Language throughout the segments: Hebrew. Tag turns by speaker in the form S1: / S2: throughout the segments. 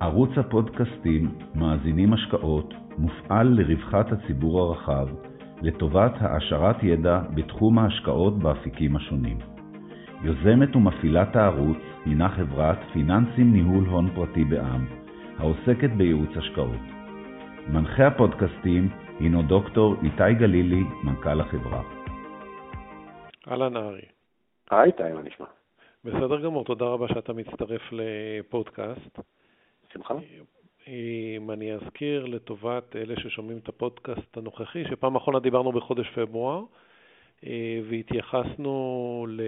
S1: ערוץ הפודקאסטים מאזינים השקעות מופעל לרווחת הציבור הרחב, לטובת העשרת ידע בתחום ההשקעות באפיקים השונים. יוזמת ומפעילת הערוץ הינה חברת פיננסים ניהול הון פרטי בע"מ, העוסקת בייעוץ השקעות. מנחה הפודקאסטים הינו דוקטור איתי גלילי, מנכ"ל החברה.
S2: אהלן ארי.
S3: היי איתי, מה נשמע?
S2: בסדר גמור, תודה רבה שאתה מצטרף לפודקאסט.
S3: שמחה.
S2: אם אני אזכיר לטובת אלה ששומעים את הפודקאסט הנוכחי, שפעם אחרונה דיברנו בחודש פברואר, אה, והתייחסנו ל...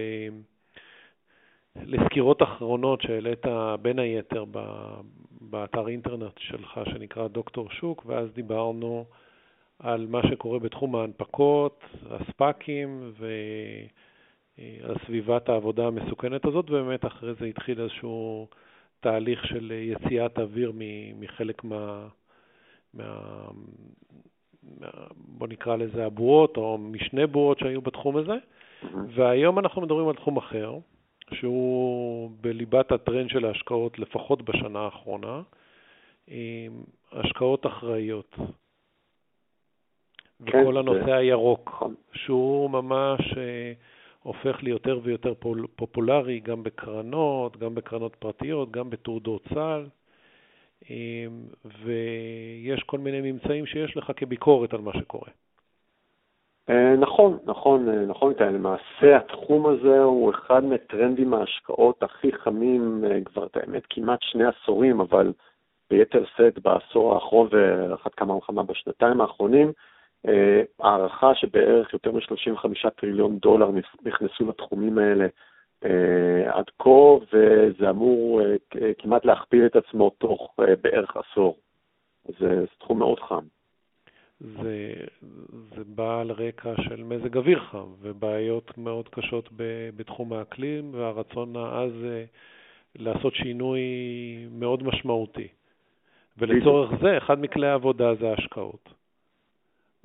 S2: לסקירות אחרונות שהעלית בין היתר באתר אינטרנט שלך שנקרא דוקטור שוק, ואז דיברנו על מה שקורה בתחום ההנפקות, הספאקים ועל סביבת העבודה המסוכנת הזאת, ובאמת אחרי זה התחיל איזשהו תהליך של יציאת אוויר מחלק מה... מה... בוא נקרא לזה הבועות, או משני בועות שהיו בתחום הזה, mm-hmm. והיום אנחנו מדברים על תחום אחר, שהוא בליבת הטרנד של ההשקעות, לפחות בשנה האחרונה, השקעות אחראיות. כן, וכל הנושא. הירוק, נכון. שהוא ממש אה, הופך ליותר ויותר פופולרי גם בקרנות, גם בקרנות פרטיות, גם בתעודות סל, ויש כל מיני ממצאים שיש לך כביקורת על מה שקורה.
S3: אה, נכון, נכון, אה, נכון, איתי. למעשה התחום הזה הוא אחד מטרנדים ההשקעות הכי חמים אה, כבר, את האמת, כמעט שני עשורים, אבל ביתר שאת בעשור האחרון ואחת כמה וכמה בשנתיים האחרונים, הערכה שבערך יותר מ-35 טריליון דולר נכנסו לתחומים האלה עד כה, וזה אמור כמעט להכפיל את עצמו תוך בערך עשור. זה תחום מאוד חם.
S2: זה, זה בא על רקע של מזג אוויר חם ובעיות מאוד קשות בתחום האקלים והרצון העז אה, לעשות שינוי מאוד משמעותי. ולצורך זה, אחד מכלי העבודה זה ההשקעות.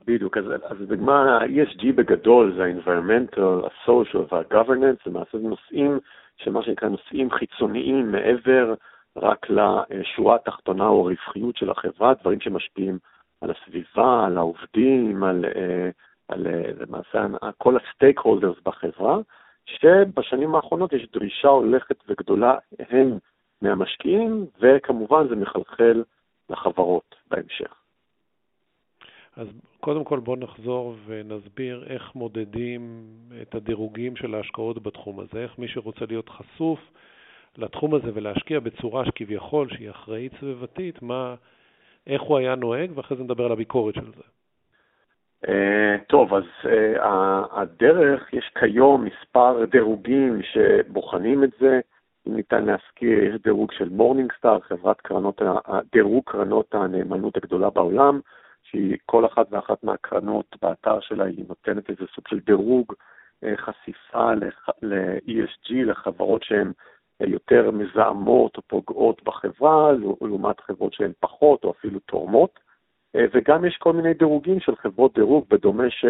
S3: בדיוק, אז, אז בגמר ה-ESG בגדול זה ה-environmental, ה-social וה-governance, למעשה זה נושאים שמה שנקרא נושאים חיצוניים מעבר רק לשורה התחתונה או הרווחיות של החברה, דברים שמשפיעים על הסביבה, על העובדים, על, אה, על אה, למעשה כל הסטייק הולדרס בחברה, שבשנים האחרונות יש דרישה הולכת וגדולה הן מהמשקיעים, וכמובן זה מחלחל לחברות בהמשך.
S2: אז קודם כל בואו נחזור ונסביר איך מודדים את הדירוגים של ההשקעות בתחום הזה, איך מי שרוצה להיות חשוף לתחום הזה ולהשקיע בצורה שכביכול שהיא אחראית סביבתית, מה, איך הוא היה נוהג, ואחרי זה נדבר על הביקורת של זה.
S3: Uh, טוב, אז uh, הדרך, יש כיום מספר דירוגים שבוחנים את זה. אם ניתן להזכיר, יש דירוג של Morningstar, חברת קרנות, דירוג קרנות הנאמנות הגדולה בעולם, שהיא כל אחת ואחת מהקרנות באתר שלה, היא נותנת איזה סוג של דירוג uh, חשיפה ל-ESG, לחברות שהן יותר מזהמות או פוגעות בחברה, לעומת חברות שהן פחות או אפילו תורמות. אה, וגם יש כל מיני דירוגים של חברות דירוג, בדומה ש...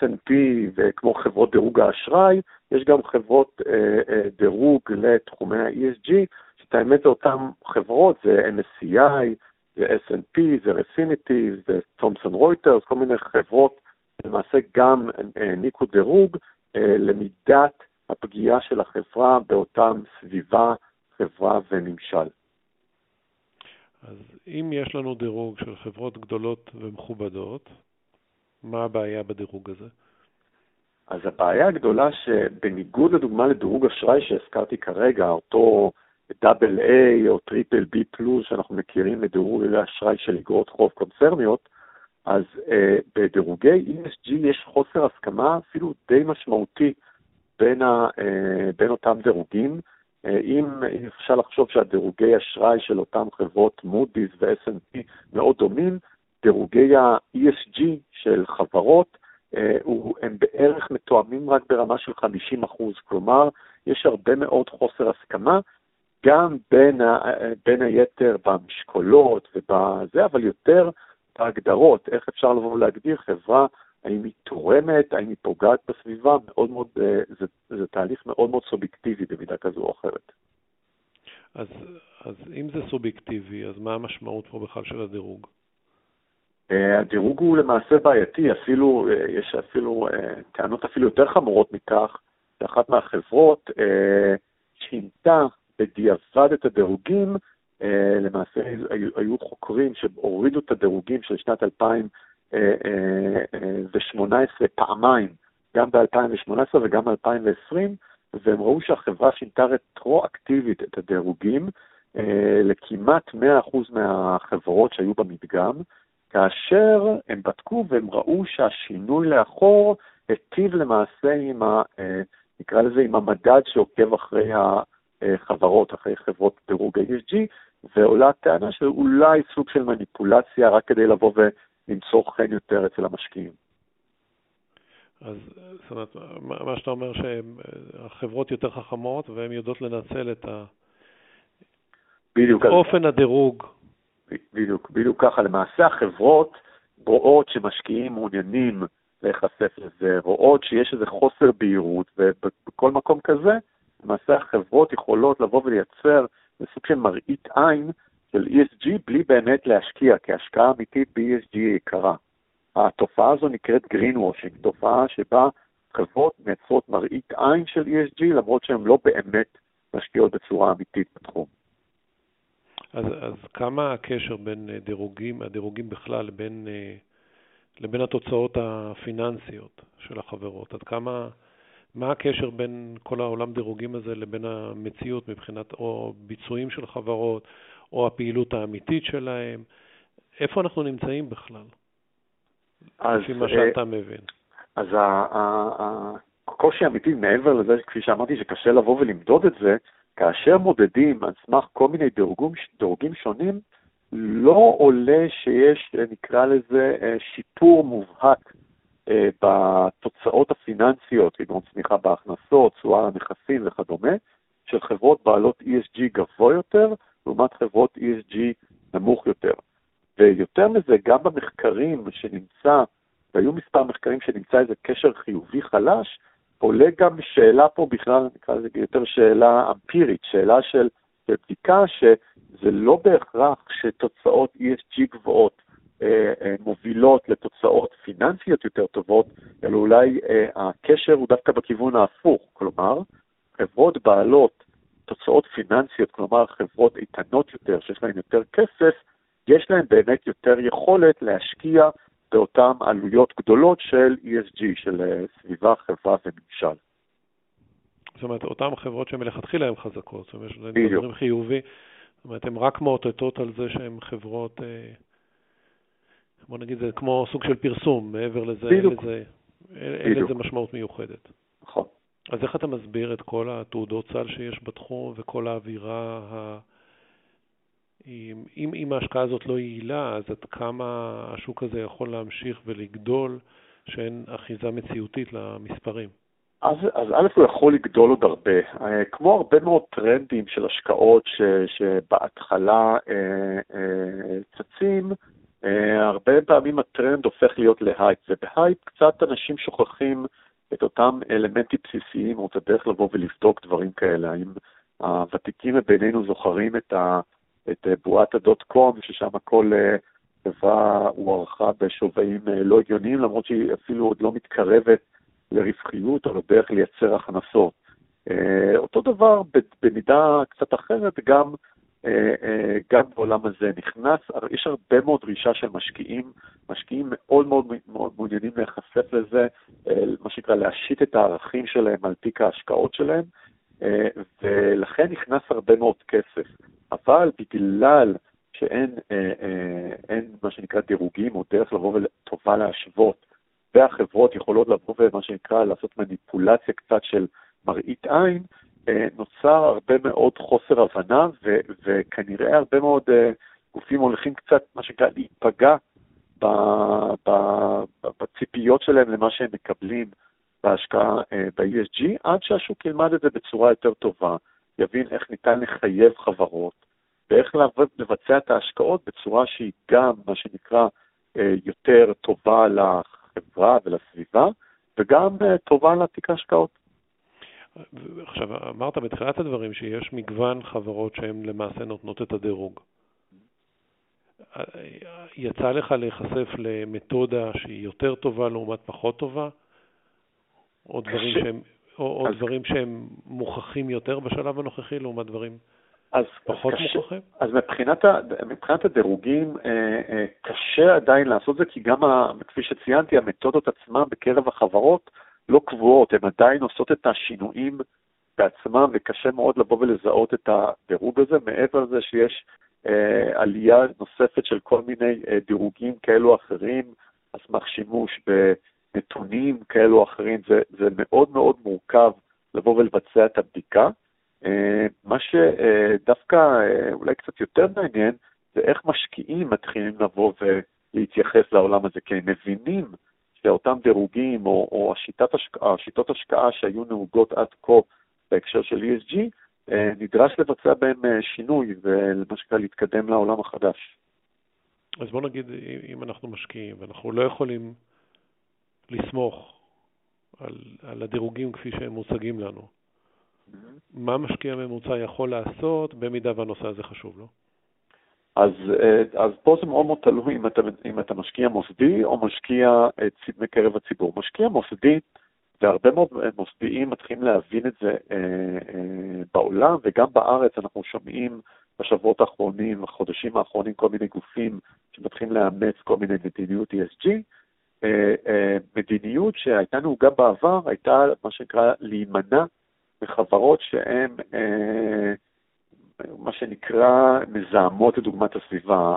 S3: S&P וכמו חברות דירוג האשראי, יש גם חברות אה, אה, דירוג לתחומי ה-ESG, שאת האמת זה אותן חברות, זה MSCI, זה S&P, זה רפיניטי, זה תומסון רויטרס, כל מיני חברות למעשה גם העניקו דירוג למידת הפגיעה של החברה באותם סביבה, חברה וממשל.
S2: אז אם יש לנו דירוג של חברות גדולות ומכובדות, מה הבעיה בדירוג הזה?
S3: אז הבעיה הגדולה שבניגוד לדוגמה לדירוג אשראי שהזכרתי כרגע, אותו double A או triple B plus שאנחנו מכירים לדירוג אשראי של אגרות חוב קונצרניות, אז אה, בדירוגי ESG יש חוסר הסכמה אפילו די משמעותי בין, ה, אה, בין אותם דירוגים. אה, אם אפשר לחשוב שהדירוגי אשראי של אותם חברות מודי'ס ו-S&P מאוד דומים, דירוגי ה-ESG של חברות אה, הם בערך מתואמים רק ברמה של 50 אחוז, כלומר, יש הרבה מאוד חוסר הסכמה, גם בין, ה, בין היתר במשקולות ובזה, אבל יותר בהגדרות, איך אפשר לבוא ולהגדיר חברה האם היא תורמת, האם היא פוגעת בסביבה, מאוד מאוד, אה, זה, זה תהליך מאוד מאוד סובייקטיבי במידה כזו או אחרת.
S2: אז אז אם זה סובייקטיבי, אז מה המשמעות פה בכלל של הדירוג?
S4: הדירוג הוא למעשה בעייתי, אפילו, יש אפילו טענות אפילו יותר חמורות מכך, שאחת מהחברות שינתה בדיעבד את הדירוגים, למעשה היו, היו חוקרים שהורידו את הדירוגים של שנת 2018 פעמיים, גם ב-2018 וגם ב-2020, והם ראו שהחברה שינתה רטרואקטיבית את הדירוגים אה, לכמעט 100% מהחברות שהיו במדגם, כאשר הם בדקו והם ראו שהשינוי לאחור היטיב למעשה עם ה... אה, נקרא לזה עם המדד שעוקב אחרי החברות, אחרי חברות דירוג ה-ESG, ועולה טענה שאולי סוג של מניפולציה רק כדי לבוא ולמצוא חן יותר אצל המשקיעים.
S2: אז זאת אומרת, מה שאתה אומר שהחברות יותר חכמות והן יודעות לנצל את ה...
S4: בדיוק.
S2: אופן הדירוג.
S4: בדיוק, בדיוק ככה. למעשה החברות רואות שמשקיעים מעוניינים להיחשף לזה, רואות שיש איזה חוסר בהירות, ובכל מקום כזה, למעשה החברות יכולות לבוא ולייצר סוג של מראית עין של ESG בלי באמת להשקיע, כי השקעה אמיתית ב-ESG היא יקרה. התופעה הזו נקראת greenwashing, תופעה שבה חברות מייצרות מראית עין של ESG, למרות שהן לא באמת משקיעות בצורה אמיתית בתחום.
S2: אז, אז כמה הקשר בין אה, דירוגים, הדירוגים בכלל, לבין, אה, לבין התוצאות הפיננסיות של החברות? עד כמה, מה הקשר בין כל העולם דירוגים הזה לבין המציאות מבחינת או ביצועים של חברות, או הפעילות האמיתית שלהם? איפה אנחנו נמצאים בכלל? אז, לפי מה אה, שאתה מבין.
S4: אז הקושי האמיתי, מעבר לזה, כפי שאמרתי, שקשה לבוא ולמדוד את זה, כאשר מודדים על סמך כל מיני דירוגים, דירוגים שונים, לא עולה שיש, נקרא לזה, אה, שיפור מובהק אה, בתוצאות הפיננסיות, כגון צמיחה בהכנסות, תשואה לנכסים וכדומה, של חברות בעלות ESG גבוה יותר, לעומת חברות ESG נמוך יותר. ויותר מזה, גם במחקרים שנמצא, והיו מספר מחקרים שנמצא איזה קשר חיובי חלש, עולה גם שאלה פה בכלל, נקרא לזה יותר שאלה אמפירית, שאלה של בדיקה שזה לא בהכרח שתוצאות ESG גבוהות אה, אה, מובילות לתוצאות פיננסיות יותר טובות, אלא אולי אה, הקשר הוא דווקא בכיוון ההפוך, כלומר, חברות בעלות תוצאות פיננסיות, כלומר חברות איתנות יותר, שיש להן יותר כסף, יש להם באמת יותר יכולת להשקיע באותן עלויות גדולות של ESG, של אה, סביבה, חברה וממשל.
S2: זאת אומרת, אותן חברות שמלכתחילה הן חזקות, זאת אומרת, יש להן דברים חיובי, זאת אומרת, הן רק מאותתות על זה שהן חברות, אה, בוא נגיד, זה כמו סוג של פרסום, מעבר לזה,
S4: בדיוק.
S2: אין לזה, אין לזה משמעות מיוחדת.
S4: נכון.
S2: אז איך אתה מסביר את כל התעודות סל שיש בתחום וכל האווירה ה... אם, אם ההשקעה הזאת לא יעילה, אז עד כמה השוק הזה יכול להמשיך ולגדול, שאין אחיזה מציאותית למספרים?
S4: אז, אז א', הוא יכול לגדול עוד הרבה. אה, כמו הרבה מאוד טרנדים של השקעות ש, שבהתחלה אה, אה, צצים, אה, הרבה פעמים הטרנד הופך להיות להייפ, ובהייפ קצת אנשים שוכחים את אותם אלמנטים בסיסיים, או את הדרך לבוא ולבדוק דברים כאלה. האם הוותיקים מבינינו זוכרים את ה... את אה, בועת ה dot com, ששם כל אה, חברה הוערכה בשווים אה, לא הגיוניים, למרות שהיא אפילו עוד לא מתקרבת לרווחיות או לדרך לייצר הכנסות. אותו דבר במידה קצת אחרת, גם, גם בעולם הזה נכנס, יש הרבה מאוד דרישה של משקיעים, משקיעים מאוד מאוד, מאוד מעוניינים להיחשף לזה, מה שנקרא להשית את הערכים שלהם על תיק ההשקעות שלהם, ולכן נכנס הרבה מאוד כסף. אבל בגלל שאין אה, אה, אין, מה שנקרא דירוגים או דרך לבוא וטובה להשוות, והחברות יכולות לבוא ומה שנקרא לעשות מניפולציה קצת של מראית עין, אה, נוצר הרבה מאוד חוסר הבנה, ו, וכנראה הרבה מאוד אה, גופים הולכים קצת, מה שנקרא, להיפגע ב, ב, בציפיות שלהם למה שהם מקבלים בהשקעה אה, ב-ESG, עד שהשוק ילמד את זה בצורה יותר טובה. יבין איך ניתן לחייב חברות, ואיך לבצע את ההשקעות בצורה שהיא גם, מה שנקרא, אה, יותר טובה לחברה ולסביבה, וגם אה, טובה לתיק ההשקעות.
S2: עכשיו, אמרת בתחילת הדברים שיש מגוון חברות שהן למעשה נותנות את הדירוג. יצא לך להיחשף למתודה שהיא יותר טובה לעומת פחות טובה? או דברים שהם, או, או אז... דברים שהם מוכחים יותר בשלב הנוכחי לעומת דברים אז, פחות
S4: אז
S2: קשה, מוכחים?
S4: אז מבחינת, ה, מבחינת הדירוגים, אה, אה, קשה עדיין לעשות זה, כי גם, ה, כפי שציינתי, המתודות עצמן בקרב החברות לא קבועות, הן עדיין עושות את השינויים בעצמם, וקשה מאוד לבוא ולזהות את הדירוג הזה, מעבר לזה שיש אה, עלייה נוספת של כל מיני אה, דירוגים כאלו או אחרים, על סמך שימוש בנתונים כאלו או אחרים, זה, זה מאוד מאוד מורכב לבוא ולבצע את הבדיקה. אה, מה שדווקא אה, אולי קצת יותר מעניין, זה איך משקיעים מתחילים לבוא ולהתייחס לעולם הזה, כי הם מבינים שאותם דירוגים או, או השיטת השקעה, השיטות השקעה שהיו נהוגות עד כה בהקשר של ESG, אה, נדרש לבצע בהם אה, שינוי ולמה שנקרא להתקדם לעולם החדש.
S2: אז בוא נגיד, אם אנחנו משקיעים ואנחנו לא יכולים לסמוך על, על הדירוגים כפי שהם מוצגים לנו, mm-hmm. מה משקיע ממוצע יכול לעשות במידה והנושא הזה חשוב לו?
S4: אז, אה, אז פה זה מאוד מאוד תלוי אם אתה, אם אתה משקיע מוסדי או משקיע מקרב הציבור. משקיע מוסדי, והרבה מאוד מוסדיים מתחילים להבין את זה אה, אה, בעולם, וגם בארץ אנחנו שומעים בשבועות האחרונים, בחודשים האחרונים, כל מיני גופים שמתחילים לאמץ כל מיני מדיניות ESG. אה, אה, מדיניות שהייתה נהוגה בעבר הייתה מה שנקרא להימנע מחברות שהן אה, מה שנקרא מזהמות את דוגמת הסביבה,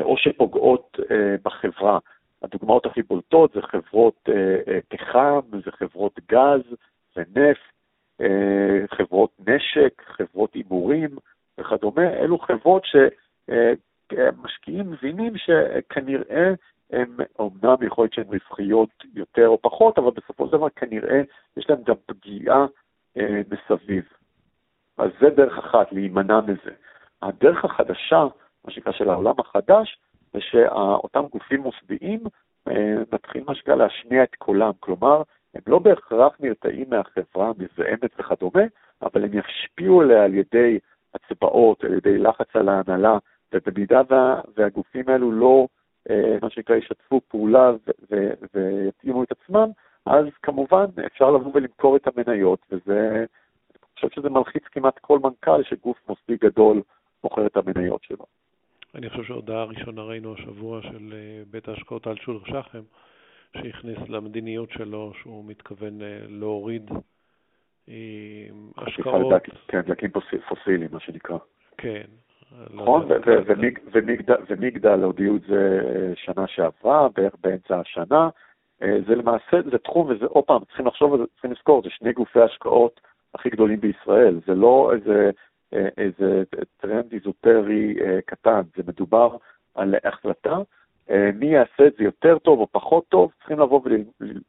S4: או שפוגעות בחברה. הדוגמאות הכי בולטות זה חברות פחם, זה חברות גז, זה נפט, חברות נשק, חברות הימורים וכדומה. אלו חברות שמשקיעים מבינים שכנראה הם אומנם יכול להיות שהן רווחיות יותר או פחות, אבל בסופו של דבר כנראה יש להן גם פגיעה מסביב. אז זה דרך אחת, להימנע מזה. הדרך החדשה, מה שנקרא של העולם החדש, זה שאותם גופים מוסדיים אה, מתחילים מה שנקרא להשמיע את קולם, כלומר, הם לא בהכרח נרתעים מהחברה המזהמת וכדומה, אבל הם ישפיעו עליה על ידי הצבעות, על ידי לחץ על ההנהלה, ובמידה וה, והגופים האלו לא, אה, מה שנקרא, ישתפו פעולה ויתאימו את עצמם, אז כמובן אפשר לבוא ולמכור את המניות, וזה חושב שזה מלחיץ כמעט כל מנכ"ל שגוף מוסדי גדול מוכר את המניות שלו.
S2: אני חושב שההודעה הראשונה ראינו השבוע של אה, בית ההשקעות אלטשולר שחם, שהכניס למדיניות שלו שהוא מתכוון אה, להוריד אה, השקעות.
S4: כן, דלקים פוסיליים, מה שנקרא.
S2: כן.
S4: נכון, ומגדל הודיעו את זה שנה שעברה, בערך באמצע השנה. זה למעשה, זה תחום, וזה עוד פעם, צריכים לחשוב על זה, צריכים לזכור, זה שני גופי השקעות הכי גדולים בישראל. זה לא איזה, אה, איזה טרנד איזוטרי אה, קטן, זה מדובר על החלטה. אה, מי יעשה את זה יותר טוב או פחות טוב, צריכים לבוא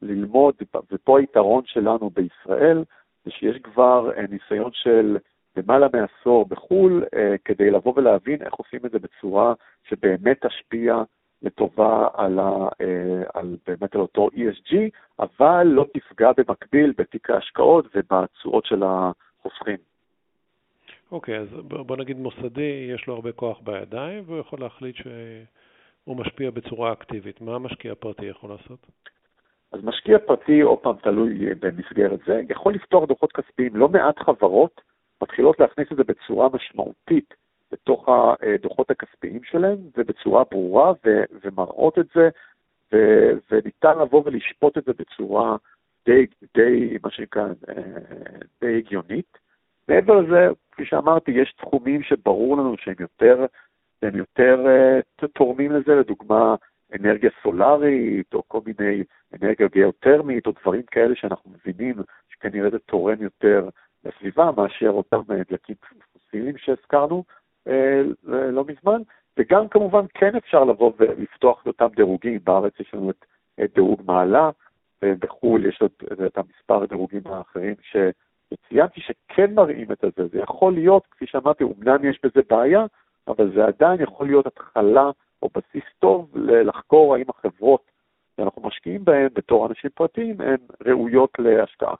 S4: וללמוד, ופה היתרון שלנו בישראל, זה שיש כבר ניסיון של למעלה מעשור בחו"ל, כדי לבוא ולהבין איך עושים את זה בצורה שבאמת תשפיע לטובה על, ה, אה, על באמת על אותו ESG, אבל לא תפגע במקביל בתיק ההשקעות ובתשואות של החוסכים.
S2: אוקיי, okay, אז בוא נגיד מוסדי, יש לו הרבה כוח בידיים, והוא יכול להחליט שהוא משפיע בצורה אקטיבית. מה המשקיע הפרטי יכול לעשות?
S4: אז משקיע פרטי, עוד פעם, תלוי במסגרת זה, יכול לפתוח דוחות כספיים. לא מעט חברות מתחילות להכניס את זה בצורה משמעותית בתוך הדוחות הכספיים שלהם, ובצורה ברורה, ו- ומראות את זה, ו- וניתן לבוא ולשפוט את זה בצורה די, די, מה שנקרא, די הגיונית. מעבר לזה, כפי שאמרתי, יש תחומים שברור לנו שהם יותר, שהם יותר uh, תורמים לזה, לדוגמה, אנרגיה סולארית, או כל מיני אנרגיה גיאותרמית, או דברים כאלה שאנחנו מבינים שכנראה זה תורם יותר לסביבה מאשר אותם דלקים פוסיליים שהזכרנו, אה, לא מזמן, וגם כמובן כן אפשר לבוא ולפתוח את אותם דירוגים, בארץ יש לנו את, את דירוג מעלה, ובחו"ל יש את, את המספר הדירוגים האחרים שציינתי שכן מראים את זה, זה יכול להיות, כפי שאמרתי, אומנם יש בזה בעיה, אבל זה עדיין יכול להיות התחלה או בסיס טוב לחקור האם החברות שאנחנו משקיעים בהן בתור אנשים פרטיים הן ראויות להשקעה.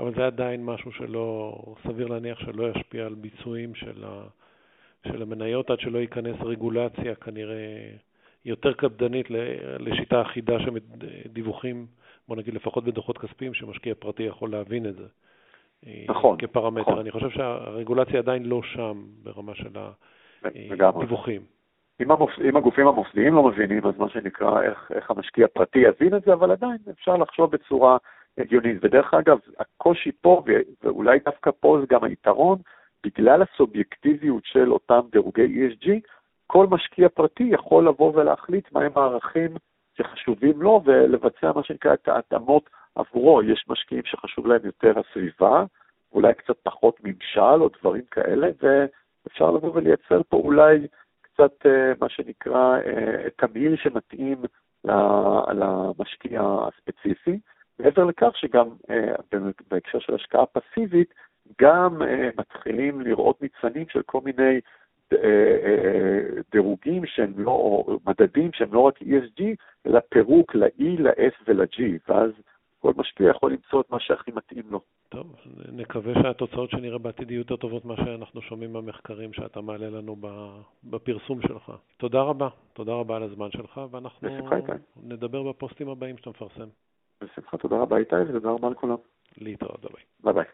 S2: אבל זה עדיין משהו שלא, סביר להניח שלא ישפיע על ביצועים של, ה, של המניות עד שלא ייכנס רגולציה כנראה יותר קפדנית לשיטה אחידה של דיווחים, בוא נגיד לפחות בדוחות כספיים, שמשקיע פרטי יכול להבין את זה.
S4: נכון.
S2: כפרמטר.
S4: נכון.
S2: אני חושב שהרגולציה עדיין לא שם ברמה של הדיווחים.
S4: אם, המוס, אם הגופים המוסדיים לא מבינים, אז מה שנקרא, איך, איך המשקיע הפרטי יבין את זה, אבל עדיין אפשר לחשוב בצורה הגיונית. ודרך אגב, הקושי פה, ואולי דווקא פה זה גם היתרון, בגלל הסובייקטיביות של אותם דירוגי ESG, כל משקיע פרטי יכול לבוא ולהחליט מהם הערכים שחשובים לו ולבצע מה שנקרא את ההתאמות עבורו. יש משקיעים שחשוב להם יותר הסביבה, אולי קצת פחות ממשל או דברים כאלה, ואפשר לבוא ולייצר פה אולי קצת אה, מה שנקרא אה, תמהיל שמתאים למשקיע הספציפי. מעבר לכך שגם אה, בהקשר של השקעה פסיבית, גם מתחילים לראות ניצנים של כל מיני דירוגים שהם לא, או מדדים שהם לא רק ESG, אלא פירוק ל-E, ל-S ול-G, ואז כל משקיע יכול למצוא את מה שהכי מתאים לו.
S2: טוב, נקווה שהתוצאות שנראה בעתיד יהיו יותר טובות ממה שאנחנו שומעים במחקרים שאתה מעלה לנו בפרסום שלך. תודה רבה, תודה רבה על הזמן שלך, ואנחנו נדבר בפוסטים הבאים שאתה מפרסם.
S4: בשמחה, תודה רבה איתי, ותודה רבה לכולם.
S2: להתראות,
S4: ביי ביי.